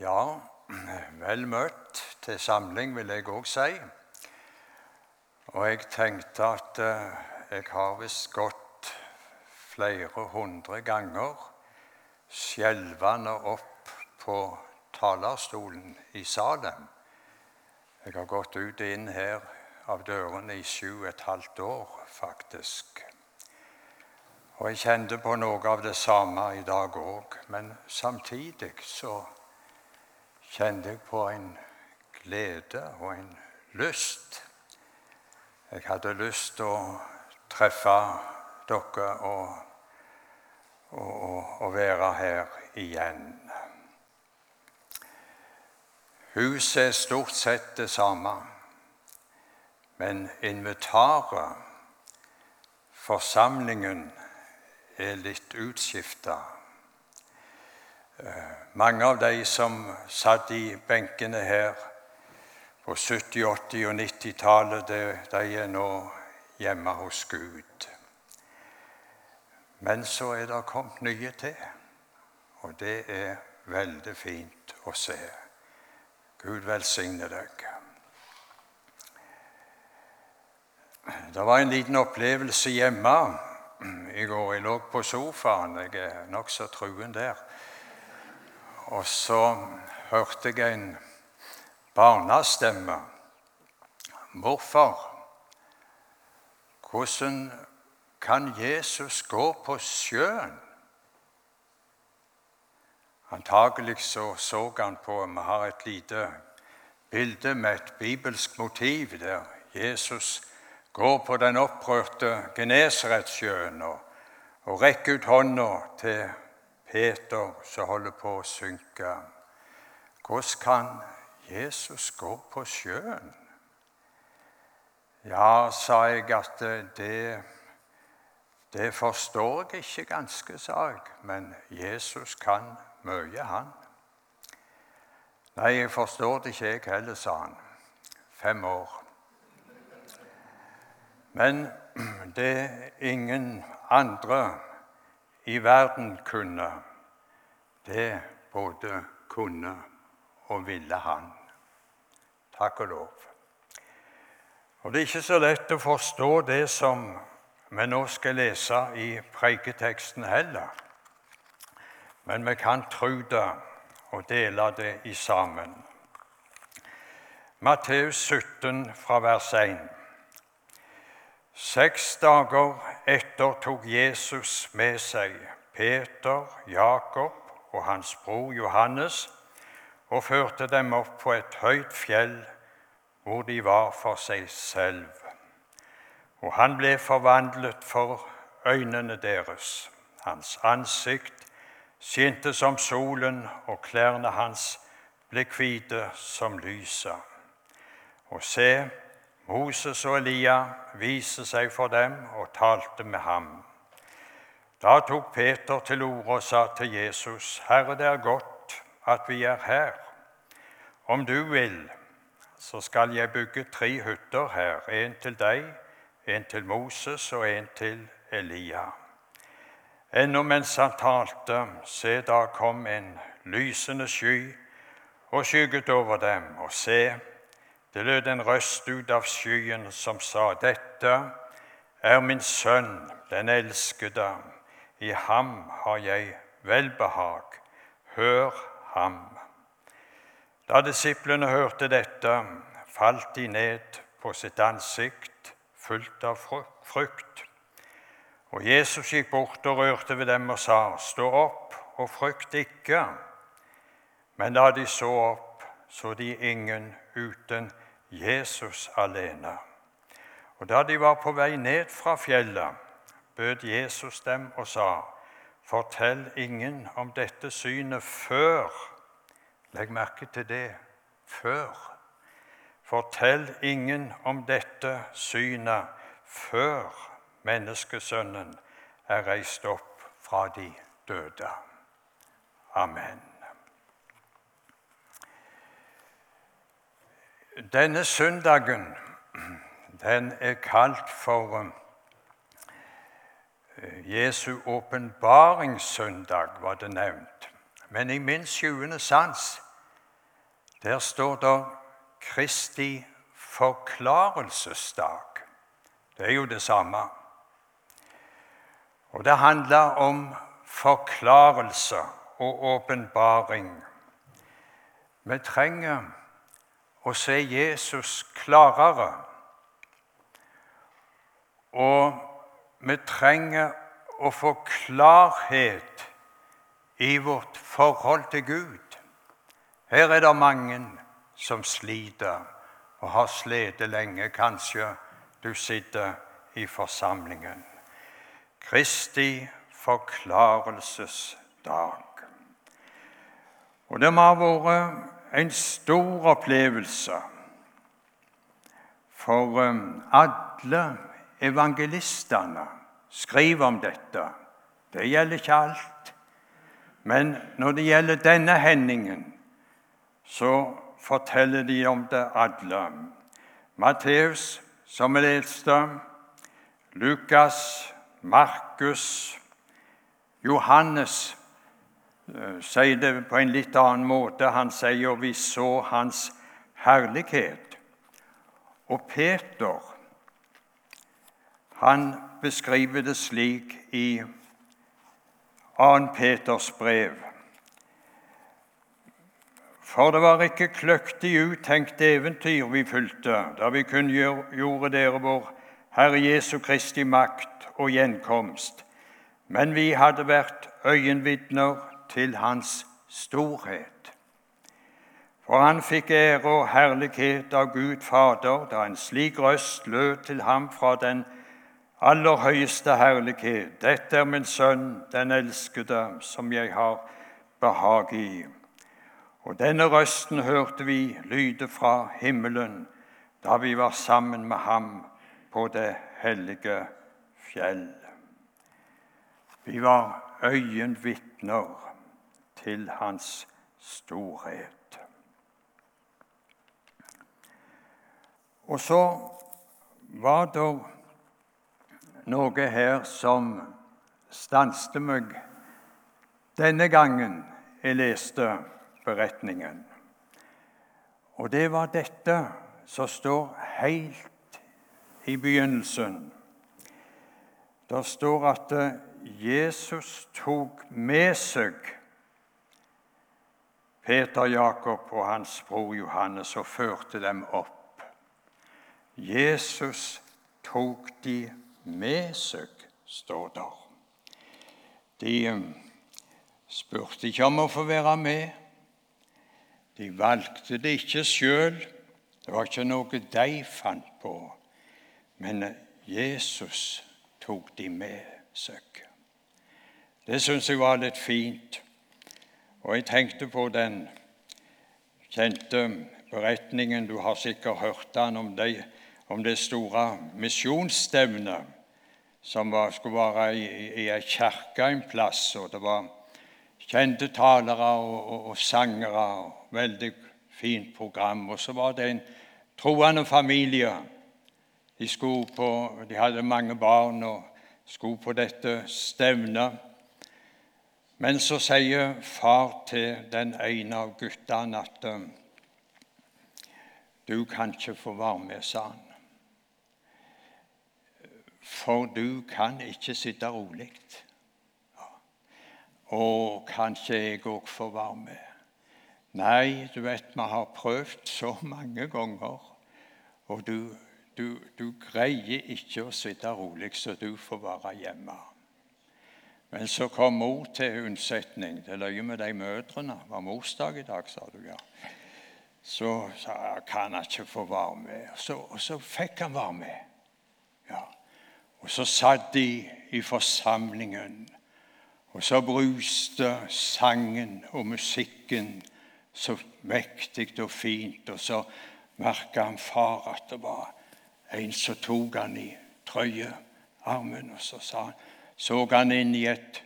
Ja, vel møtt til samling, vil jeg òg si. Og jeg tenkte at eh, jeg har visst gått flere hundre ganger skjelvende opp på talerstolen i Salem. Jeg har gått ut og inn her av dørene i sju og et halvt år, faktisk. Og jeg kjente på noe av det samme i dag òg, men samtidig så kjente jeg på en glede og en lyst. Jeg hadde lyst til å treffe dere og, og, og være her igjen. Huset er stort sett det samme, men inventaret, forsamlingen, er litt utskifta. Eh, mange av de som satt i benkene her på 70-, 80- og 90-tallet, de er nå hjemme hos Gud. Men så er det kommet nye til, og det er veldig fint å se. Gud velsigne deg. Det var en liten opplevelse hjemme i går. Jeg lå på sofaen. Jeg er nokså truen der. Og så hørte jeg en barnestemme. Hvorfor? Hvordan kan Jesus gå på sjøen? Antagelig så, så han på Vi har et lite bilde med et bibelsk motiv der Jesus går på den opprørte Genesaretsjøen og, og rekker ut hånda til Peter som holder på å synke. Hvordan kan Jesus gå på sjøen? Ja, sa jeg, at det, det forstår jeg ikke ganske, sa jeg. Men Jesus kan mye, han. Nei, jeg forstår det ikke, jeg heller, sa han. Fem år. Men det er ingen andre i verden kunne, det både kunne og ville han. Takk og lov. Og Det er ikke så lett å forstå det som vi nå skal lese i preiketeksten heller. Men vi kan tro det og dele det i sammen. Matteus 17 fra vers 1. Seks dager etter tok Jesus med seg Peter, Jakob og hans bror Johannes og førte dem opp på et høyt fjell hvor de var for seg selv. Og han ble forvandlet for øynene deres. Hans ansikt skinte som solen, og klærne hans ble hvite som lyset. Og se, Moses og Elia viste seg for dem og talte med ham. Da tok Peter til orde og sa til Jesus, 'Herre, det er godt at vi er her. Om du vil, så skal jeg bygge tre hytter her, en til deg, en til Moses og en til Elia.' Ennå mens han talte, se, da kom en lysende sky og skygget over dem, og se, det lød en røst ut av skyen som sa, Dette er min sønn, den elskede. I ham har jeg velbehag. Hør ham. Da disiplene hørte dette, falt de ned på sitt ansikt, fullt av frykt. Og Jesus gikk bort og rørte ved dem og sa, Stå opp og frykt ikke. Men da de så opp, så de ingen uten Jesus alene. Og Da de var på vei ned fra fjellet, bød Jesus dem og sa:" Fortell ingen om dette synet før Legg merke til det før. Fortell ingen om dette synet før menneskesønnen er reist opp fra de døde. Amen. Denne søndagen den er kalt for eh, Jesu åpenbaringssøndag, var det nevnt. Men i min sjuende sans Der står det Kristi forklarelsesdag. Det er jo det samme. Og det handler om forklarelse og åpenbaring. Vi trenger å se Jesus klarere. Og vi trenger å få klarhet i vårt forhold til Gud. Her er det mange som sliter og har slitt lenge. Kanskje du sitter i forsamlingen. Kristi forklarelsesdag. Og det må ha vært en stor opplevelse for um, alle evangelistene skriver om dette. Det gjelder ikke alt. Men når det gjelder denne hendingen, så forteller de om det alle. Matteus, som vi leste, Lukas, Markus, Johannes sier det på en litt annen måte. Han sier vi så hans herlighet. Og Peter han beskriver det slik i 2. Peters brev. For det var ikke kløktig uttenkt eventyr vi fulgte, da vi kunngjorde dere vår Herre Jesu Kristi makt og gjenkomst, men vi hadde vært øyenvitner til Hans storhet. For han fikk ære og herlighet av Gud Fader da en slik røst lød til ham fra den aller høyeste herlighet. Dette er min sønn, den elskede, som jeg har behag i. Og denne røsten hørte vi lyde fra himmelen da vi var sammen med ham på det hellige fjell. Vi var øyenvitner til hans storhet. Og så var det noe her som stanste meg denne gangen jeg leste beretningen. Og det var dette som står helt i begynnelsen. Det står at Jesus tok med seg Peter, Jakob og hans bror Johannes og førte dem opp. Jesus tok de med seg, står der. De um, spurte ikke om å få være med. De valgte det ikke sjøl. Det var ikke noe de fant på. Men Jesus tok de med seg. Det syns jeg var litt fint. Og jeg tenkte på den kjente beretningen, du har sikkert hørt den, om, de, om det store misjonsstevnet som var, skulle være i, i ei kirke en plass. og Det var kjente talere og, og, og sangere. og Veldig fint program. Og så var det en troende familie. De, på, de hadde mange barn og skulle på dette stevnet. Men så sier far til den ene av guttene at du kan ikke få være med, sa han for du kan ikke sitte rolig. Og kanskje jeg òg får være med. Nei, du vet, vi har prøvd så mange ganger, og du, du, du greier ikke å sitte rolig, så du får være hjemme. Men så kom mor til unnsetning. Det løy med de mødrene. Det var morsdag i dag, sa du. ja. Så sa jeg kan han ikke få være med. Og så, og så fikk han være med. Ja. Og så satt de i forsamlingen, og så bruste sangen og musikken så mektig og fint. Og så merka han far at det var en som tok han i trøyearmen. Og så sa han, så han inn i et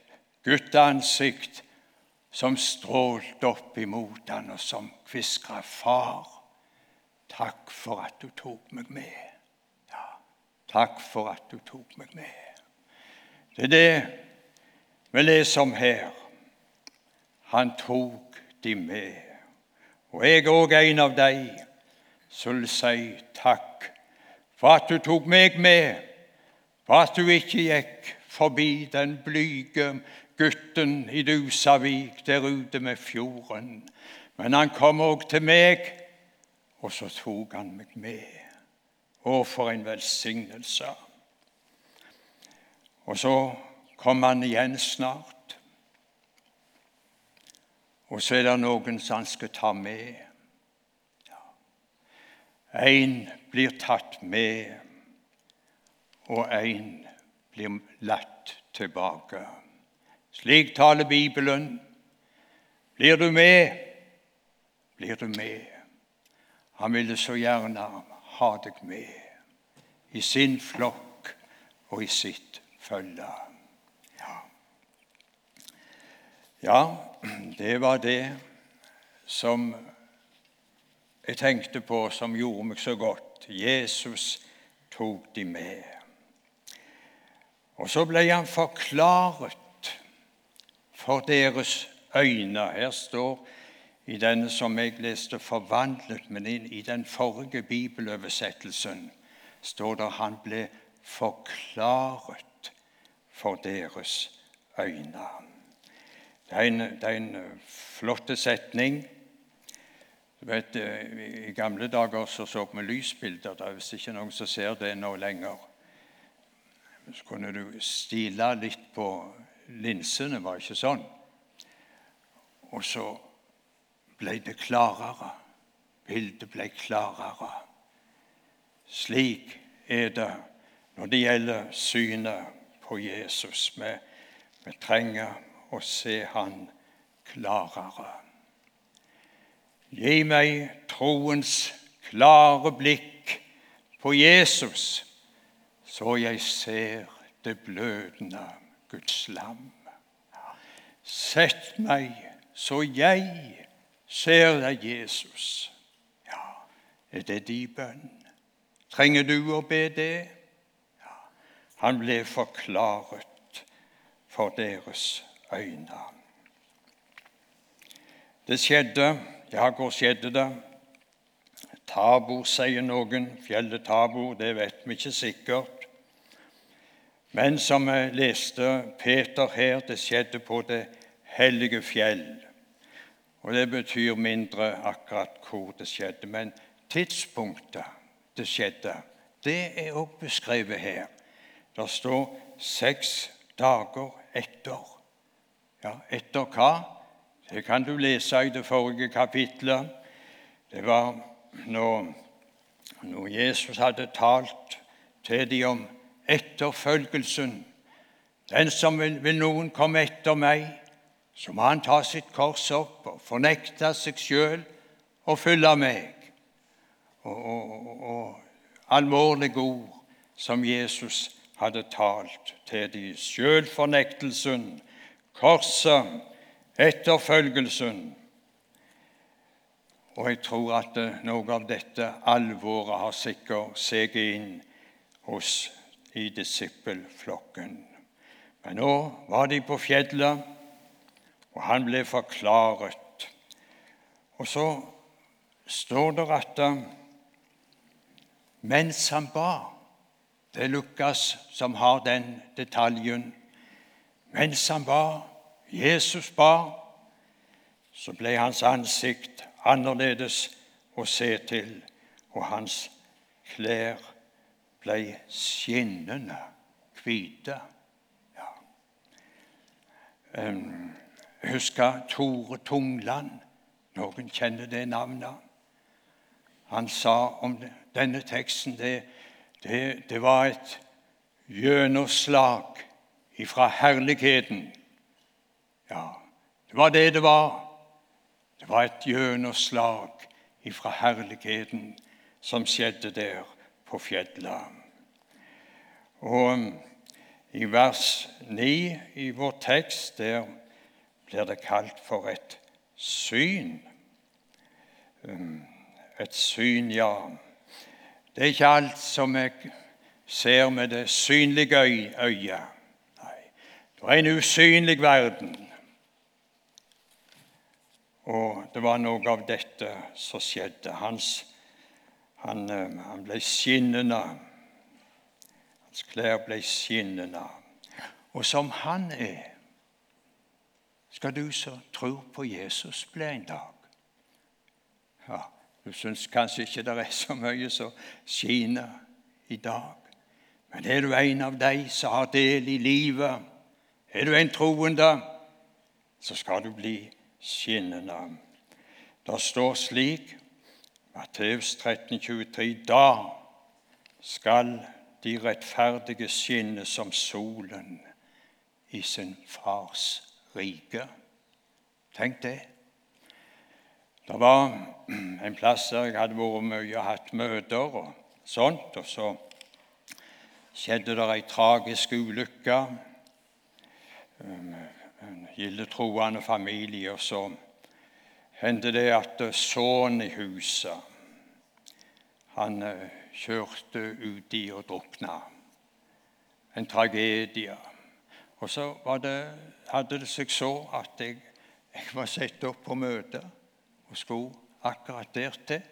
gutteansikt som strålte opp imot han, og som kviskra 'Far, takk for at du tok meg med'. Takk for at du tok meg med. Det er det vi leser om her. Han tok de med. Og jeg er òg en av de som vil si takk for at du tok meg med, for at du ikke gikk forbi den blyge gutten i Dusavik der ute med fjorden. Men han kom òg til meg, og så tok han meg med. Å, for en velsignelse! Og så kom han igjen snart. Og så er det noen som han skal ta med. Én blir tatt med, og én blir latt tilbake. Slik taler Bibelen. Blir du med, blir du med. Han ville så gjerne ha deg med i sin flokk og i sitt følge. Ja. ja, det var det som jeg tenkte på som gjorde meg så godt. Jesus tok de med. Og så ble han forklaret for deres øyne. Her står i denne som jeg leste forvandlet, men i den forrige bibeloversettelsen står det han ble forklaret for deres øyne. Det er en, det er en flott setning. Du vet, I gamle dager så, så vi lysbilder. Det er visst ikke noen som ser det nå lenger. Så kunne du stile litt på linsene, var det ikke sånn? Og så ble det klarere. Bildet ble klarere. Slik er det når det gjelder synet på Jesus. Vi, vi trenger å se Han klarere. Gi meg troens klare blikk på Jesus, så jeg ser det blødende Guds lam. Sett meg så jeg ser deg Jesus. Ja, er det din bønn? Trenger du å be det? Ja, han ble forklaret for deres øyne. Det skjedde Ja, hvor skjedde det? Tabor, sier noen. Fjellet Tabor, det vet vi ikke sikkert. Men som jeg leste Peter her, det skjedde på det hellige fjell. Og Det betyr mindre akkurat hvor det skjedde. Men tidspunktet det skjedde, det er også beskrevet her. Det står seks dager etter. Ja, etter hva? Det kan du lese i det forrige kapitlet. Det var når, når Jesus hadde talt til dem om etterfølgelsen. Den som vil, vil noen komme etter meg, så må han ta sitt kors opp og fornekte seg sjøl og følge meg. Og, og, og alvorlige ord som Jesus hadde talt til de sjølfornektelsen, korset, etterfølgelsen. Og jeg tror at noe av dette alvoret har sikkert seget inn hos i disippelflokken. Men nå var de på fjellet og han ble forklaret. Og så står det at eh, mens han ba Det er Lukas som har den detaljen. Mens han ba, Jesus ba, så ble hans ansikt annerledes å se til, og hans klær ble skinnende hvite. Ja. Um, jeg husker Tore Tungland. Noen kjenner det navnet. Han sa om denne teksten det, det, det var et gjennomslag ifra herligheten. Ja, det var det det var. Det var et gjennomslag ifra herligheten som skjedde der på fjella. Og i vers 9 i vår tekst der blir det kalt for et syn. Um, et syn, ja. Det er ikke alt som jeg ser med det synlige øyet. Nei, det er en usynlig verden. Og det var noe av dette som skjedde. Hans, han, eh, han ble skinnende. Hans klær ble skinnende. Og som han er, skal du som tror på Jesus, bli en dag. Ja, Du syns kanskje ikke det er så mye som skinner i dag. Men er du en av de som har del i livet, er du en troende, så skal du bli skinnende. Det står slik, Matteus 13, 23, Da skal de rettferdige skinne som solen i sin fars rike. Tenk det. Det var en plass der jeg hadde vært mye og hatt møter og sånt. Og så skjedde det ei tragisk ulykke. Um, en gildetroende familie. Og så hendte det at sønnen i huset han eh, kjørte uti og drukna. En tragedie. Og så det, hadde det seg så at jeg, jeg var satt opp på møte og skulle akkurat dertil.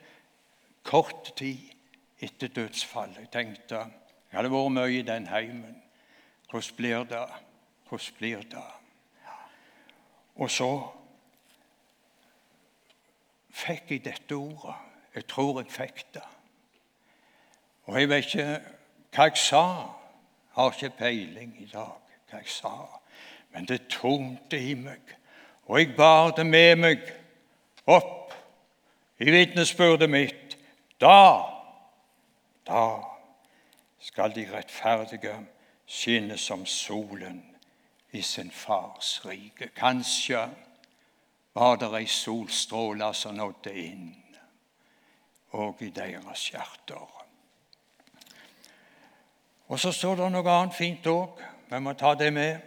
Kort tid etter dødsfallet. Jeg tenkte jeg hadde vært mye i den heimen. Hvordan blir det? Hvordan blir det? Og så fikk jeg dette ordet. Jeg tror jeg fikk det. Og jeg vet ikke hva jeg sa. Jeg har ikke peiling i dag hva jeg sa. Men det tonte i meg, og jeg bar det med meg opp i vitnesbyrdet mitt. Da, da skal de rettferdige skinne som solen i sin fars rike. Kanskje var det ei solstråle som nådde inn, og i deres hjerter. Og så står det noe annet fint òg. Vi må ta det med.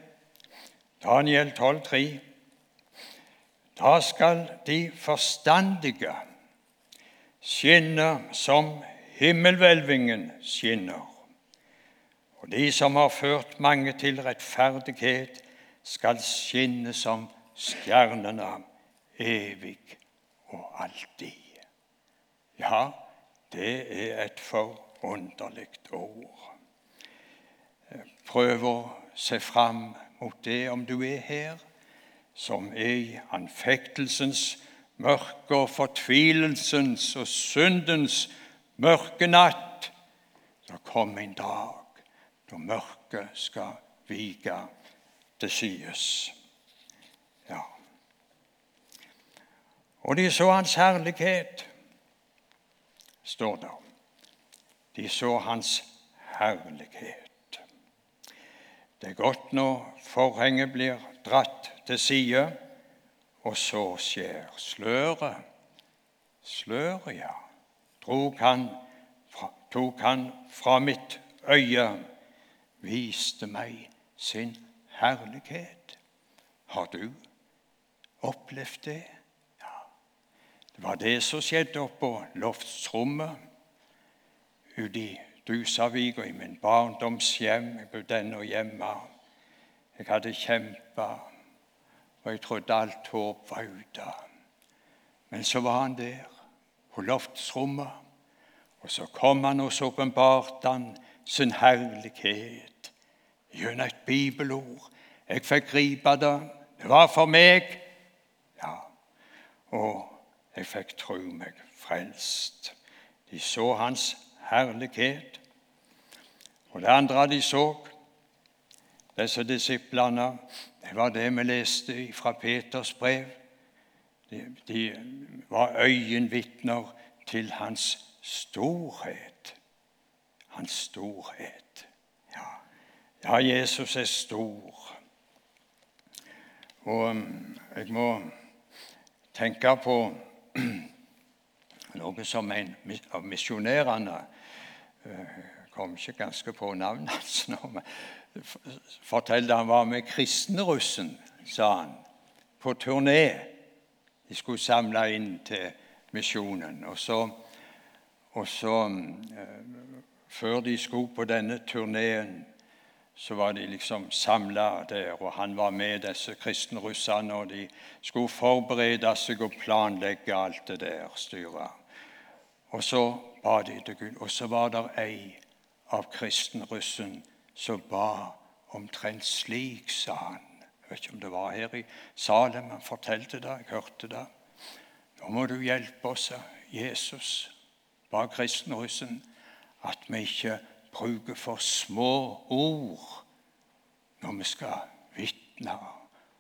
Daniel 12, 3. Da skal de forstandige skinne som himmelhvelvingen skinner. Og de som har ført mange til rettferdighet, skal skinne som stjernene evig og alltid. Ja, det er et forunderlig ord. Prøv å se fram mot det om du er her, som er i anfektelsens mørke og fortvilelsens og syndens mørke natt. Så kom en dag da mørket skal vike til sides. Ja. Og de så hans herlighet, står det. De så hans herlighet. Det er godt når forhenget blir dratt til side, og så skjer sløret. Sløret, ja. Drog han, tok han fra mitt øye viste meg sin herlighet. Har du opplevd det? Ja. Det var det som skjedde oppå loftsrommet ute i Dusavika, i min barndomshjem. Jeg bodde ennå hjemme. Jeg hadde kjempa, og jeg trodde alt håp var ute. Men så var han der, på loftsrommet, og så kom han og så åpenbarte han sin herlighet gjennom et bibelord. Jeg fikk gripe det. Det var for meg. Ja, Og jeg fikk tro meg frelst. De så hans herlighet. Og det andre de så, disse disiplene, det var det vi leste fra Peters brev. De, de var øyenvitner til hans storhet hans storhet. Ja, ja Jesus er stor. Og um, jeg må tenke på noe som en av misjonærene kom ikke ganske på navnet hans nå, men fortalte han var med kristenrussen, sa han, på turné. De skulle samle inn til misjonen. Og så, og så um, før de skulle på denne turneen, så var de liksom samla der, og han var med disse kristne russerne, og de skulle forberede seg og planlegge alt det der styret. Og så ba de til Gud, og så var det ei av kristenrussen som ba omtrent slik, sa han. Jeg vet ikke om det var her i Salem han fortalte det, jeg hørte det. Nå må du hjelpe oss, Jesus, ba kristenrussen, at vi ikke bruker for små ord når vi skal vitne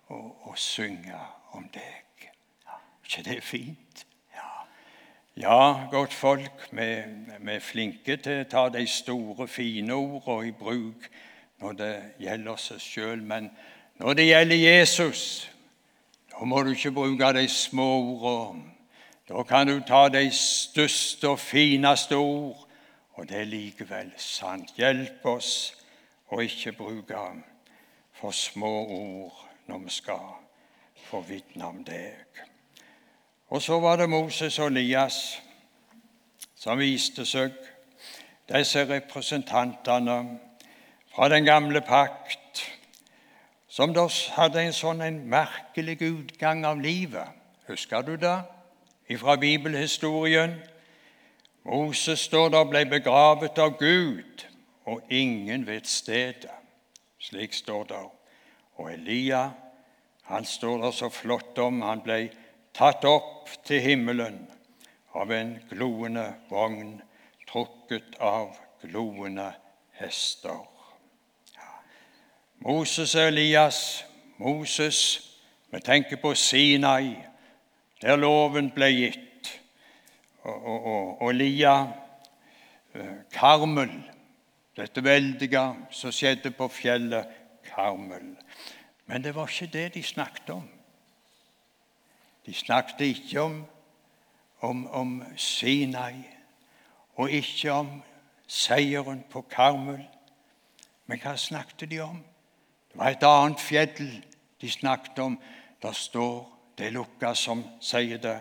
og, og synge om deg. Er ikke det er fint? Ja, godt folk, vi, vi, er flinke til å ta de store, fine ordene i bruk når det gjelder seg sjøl, men når det gjelder Jesus, da må du ikke bruke de små ordene. Da kan du ta de største og fineste ord og det er likevel sant. Hjelp oss å ikke bruke for små ord når vi skal få vitne om deg. Og så var det Moses og Elias som viste seg, disse representantene fra den gamle pakt, som da hadde en sånn en merkelig utgang av livet. Husker du det fra bibelhistorien? Moses står der ble begravet av Gud, og ingen vet stedet. Slik står det. Og Elia, han står der så flott om. Han ble tatt opp til himmelen av en gloende vogn trukket av gloende hester. Moses og Elias, Moses, vi tenker på Sinai, der loven ble gitt og, og, og lia eh, Karmel, dette veldige som skjedde på fjellet Karmel. Men det var ikke det de snakket om. De snakket ikke om, om, om Sinai og ikke om seieren på Karmel. Men hva snakket de om? Det var et annet fjell de snakket om. Der står det Lukas som sier det.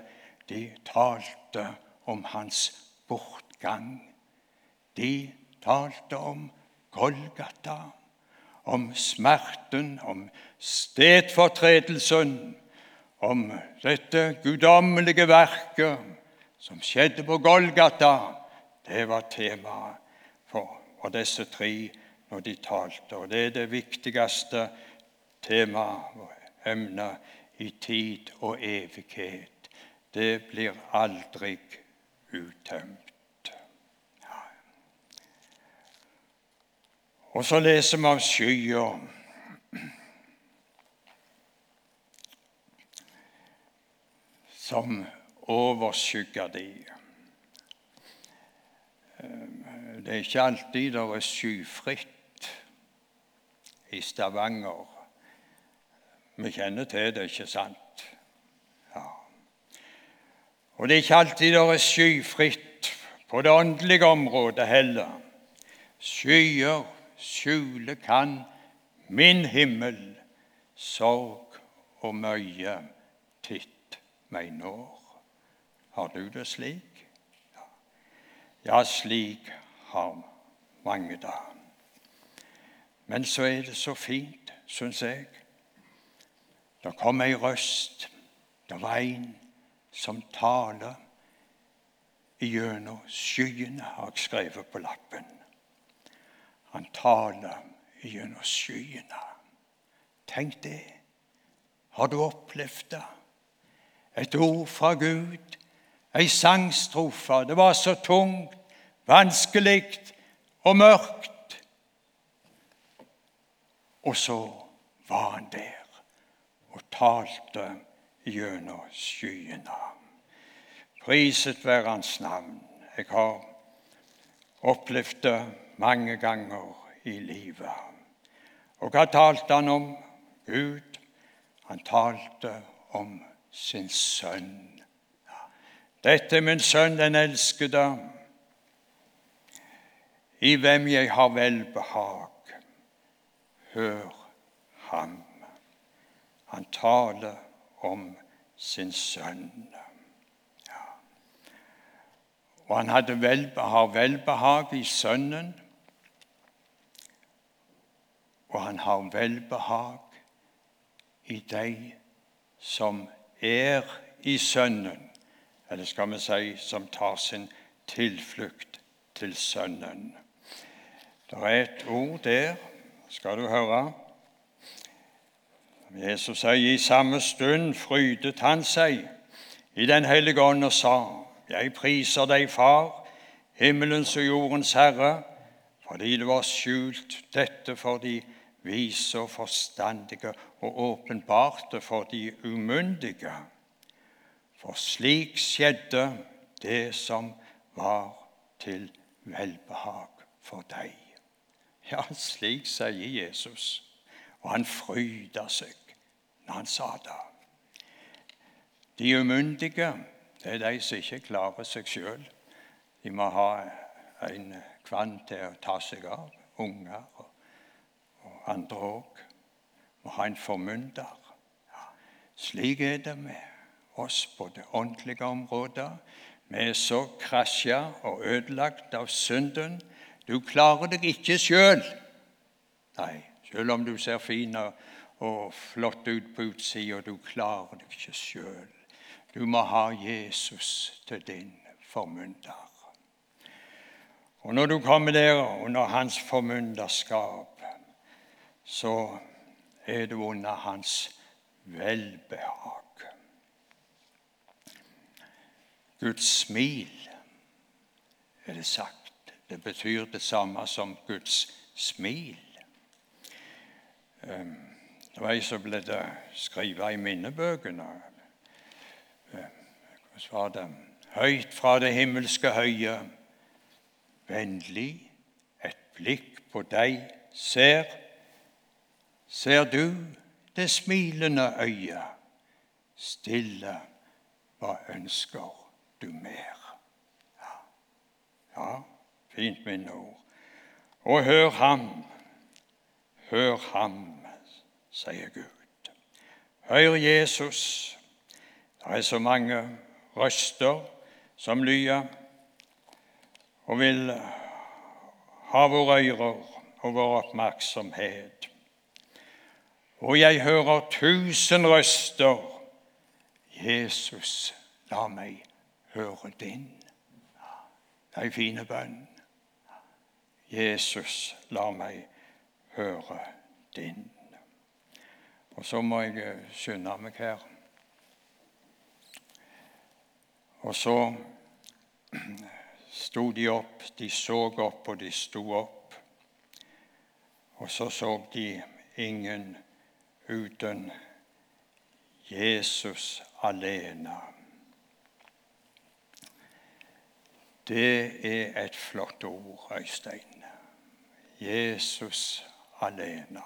De talte om hans bortgang. De talte om Golgata, om smerten, om stedfortredelsen, om dette guddommelige verket som skjedde på Golgata. Det var temaet for, for disse tre når de talte. Og det er det viktigste temaet og emnet i tid og evighet. Det blir aldri uttømt. Og så leser vi av skya. Som overskygger de. Det er ikke alltid det er skyfritt i Stavanger. Vi kjenner til det, ikke sant? Og det er ikke alltid det er skyfritt på det åndelige området heller. Skyer skjule kan min himmel, sorg og møye titt meg når. Har du det slik? Ja, slik har mange det. Men så er det så fint, syns jeg. Det kom ei røst. Det var en som taler gjennom skyene, har jeg skrevet på lappen. Han taler gjennom skyene. Tenk det. Har du opplevd det? Et ord fra Gud, ei sangstrofe. Det var så tungt, vanskelig og mørkt. Og så var han der og talte gjennom skyene. Priset være Hans navn. Jeg har opplevd det mange ganger i livet. Og hva talte han om? Gud. Han talte om sin sønn. Dette er min sønn, den elskede, i hvem jeg har velbehag. Hør ham. Han taler om sin sønn. Ja. Og han hadde velbehag, velbehag i Sønnen. og han har velbehag i deg som er i Sønnen, eller skal vi si som tar sin tilflukt til Sønnen. Det er et ord der, skal du høre. Jesus sier i samme stund frydet han seg i Den hellige ånd og sa:" Jeg priser deg, Far, himmelens og jordens Herre, fordi det var skjult dette for de vise og forstandige og åpenbarte for de umyndige. For slik skjedde det som var til velbehag for deg. Ja, slik sier Jesus, og han fryda seg når han sa det. De umyndige det er de som ikke klarer seg sjøl. De må ha en kvann til å ta seg av. Unger og andre òg. Må ha en formynder. Ja, slik er det med oss på det åndelige området. Vi er så krasja og ødelagt av synden du klarer deg ikke sjøl. Nei, sjøl om du ser fin og, flott ut på utsida, du klarer deg ikke sjøl. Du må ha Jesus til din formynder. Og når du kommer der under hans formynderskap, så er du under hans velbehag. Guds smil, er det sagt. Det betyr det samme som Guds smil. Ehm, det var ei som ble det skrevet i minnebøkene. Ehm, hvordan var det? Høyt fra det himmelske høye, vennlig et blikk på deg ser. Ser du det smilende øyet, stille, hva ønsker du mer? Ja. ja. Fint minneord. Og hør ham, hør ham, sier Gud. Hør Jesus. Det er så mange røster som lyder og vil ha våre ører og vår oppmerksomhet. Og jeg hører tusen røster. Jesus, la meg høre din. Det er en fin bønn. Jesus, la meg høre din. Og så må jeg eh, skynde meg her. Og så sto de opp, de så opp, og de sto opp. Og så så de ingen uten Jesus alene. Det er et flott ord, Øystein. Jesus alene.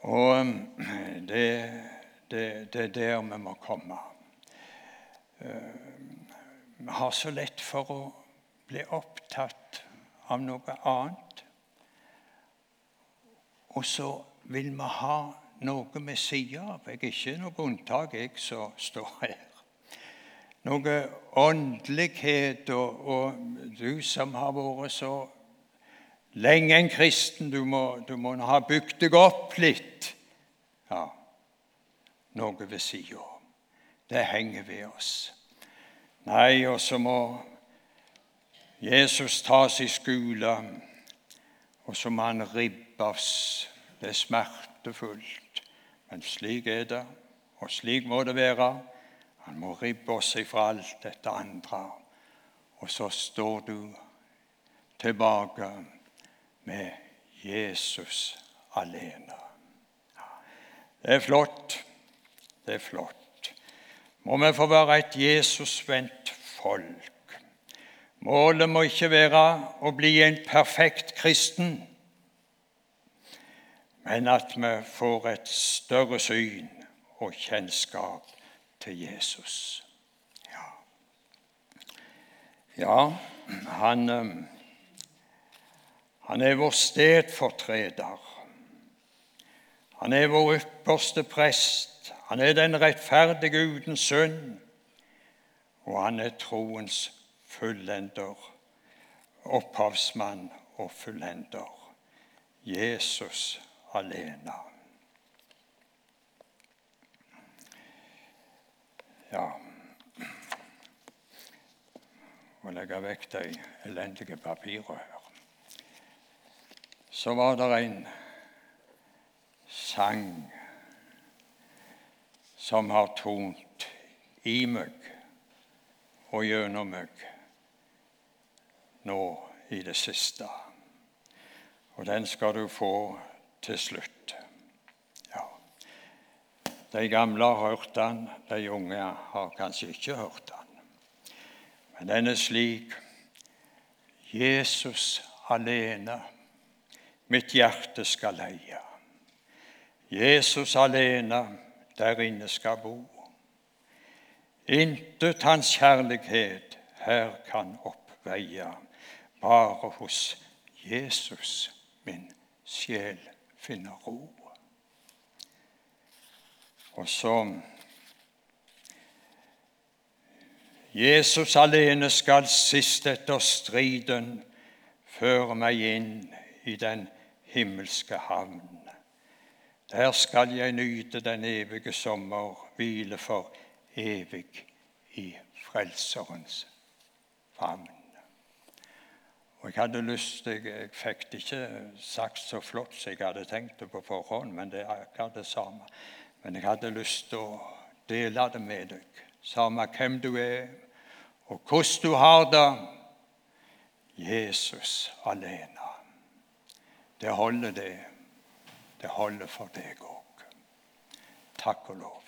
Og um, det, er der vi må komme. Uh, vi har så lett for å bli opptatt av noe annet. Og så vil vi ha noe ved sier av. Jeg er ikke noe unntak, jeg som står her noe åndelighet, og, og, du som har vært så lenge en kristen, du må, du må ha bygd deg opp litt. Ja, noe ved sida. Det henger ved oss. Nei, og så må Jesus tas i skole, og så må han ribbes. Det er smertefullt, men slik er det, og slik må det være. Han må ribbe oss ifra alt dette andre. Og så står du tilbake med Jesus alene. Det er flott. Det er flott. Må vi få være et Jesusvendt folk. Målet må ikke være å bli en perfekt kristen, men at vi får et større syn og kjennskap til Jesus. Ja, ja han, um, han er vår stedfortreder. Han er vår ypperste prest. Han er den rettferdige uten synd. Og han er troens fullender, opphavsmann og fullender. Jesus alene. Ja Må legge vekk de elendige papirene her. Så var det en sang som har tont i meg og gjennom meg nå i det siste. Og den skal du få til slutt. Ja. De gamle har hørt den, de unge har kanskje ikke hørt den. Men den er slik Jesus alene mitt hjerte skal leie. Jesus alene der inne skal bo. Intet hans kjærlighet her kan oppveie, bare hos Jesus min sjel finner ro. Og så Jesus alene skal sist etter striden føre meg inn i den himmelske havn. Der skal jeg nyte den evige sommer, hvile for evig i Frelserens favn. Og Jeg hadde lyst, jeg, jeg fikk det ikke sagt så flott som jeg hadde tenkt det på forhånd, men det er akkurat det samme. Men jeg hadde lyst til å dele det med deg, samme hvem du er, og hvordan du har det. Jesus alene. Det holder, det. Det holder for deg òg. Takk og lov.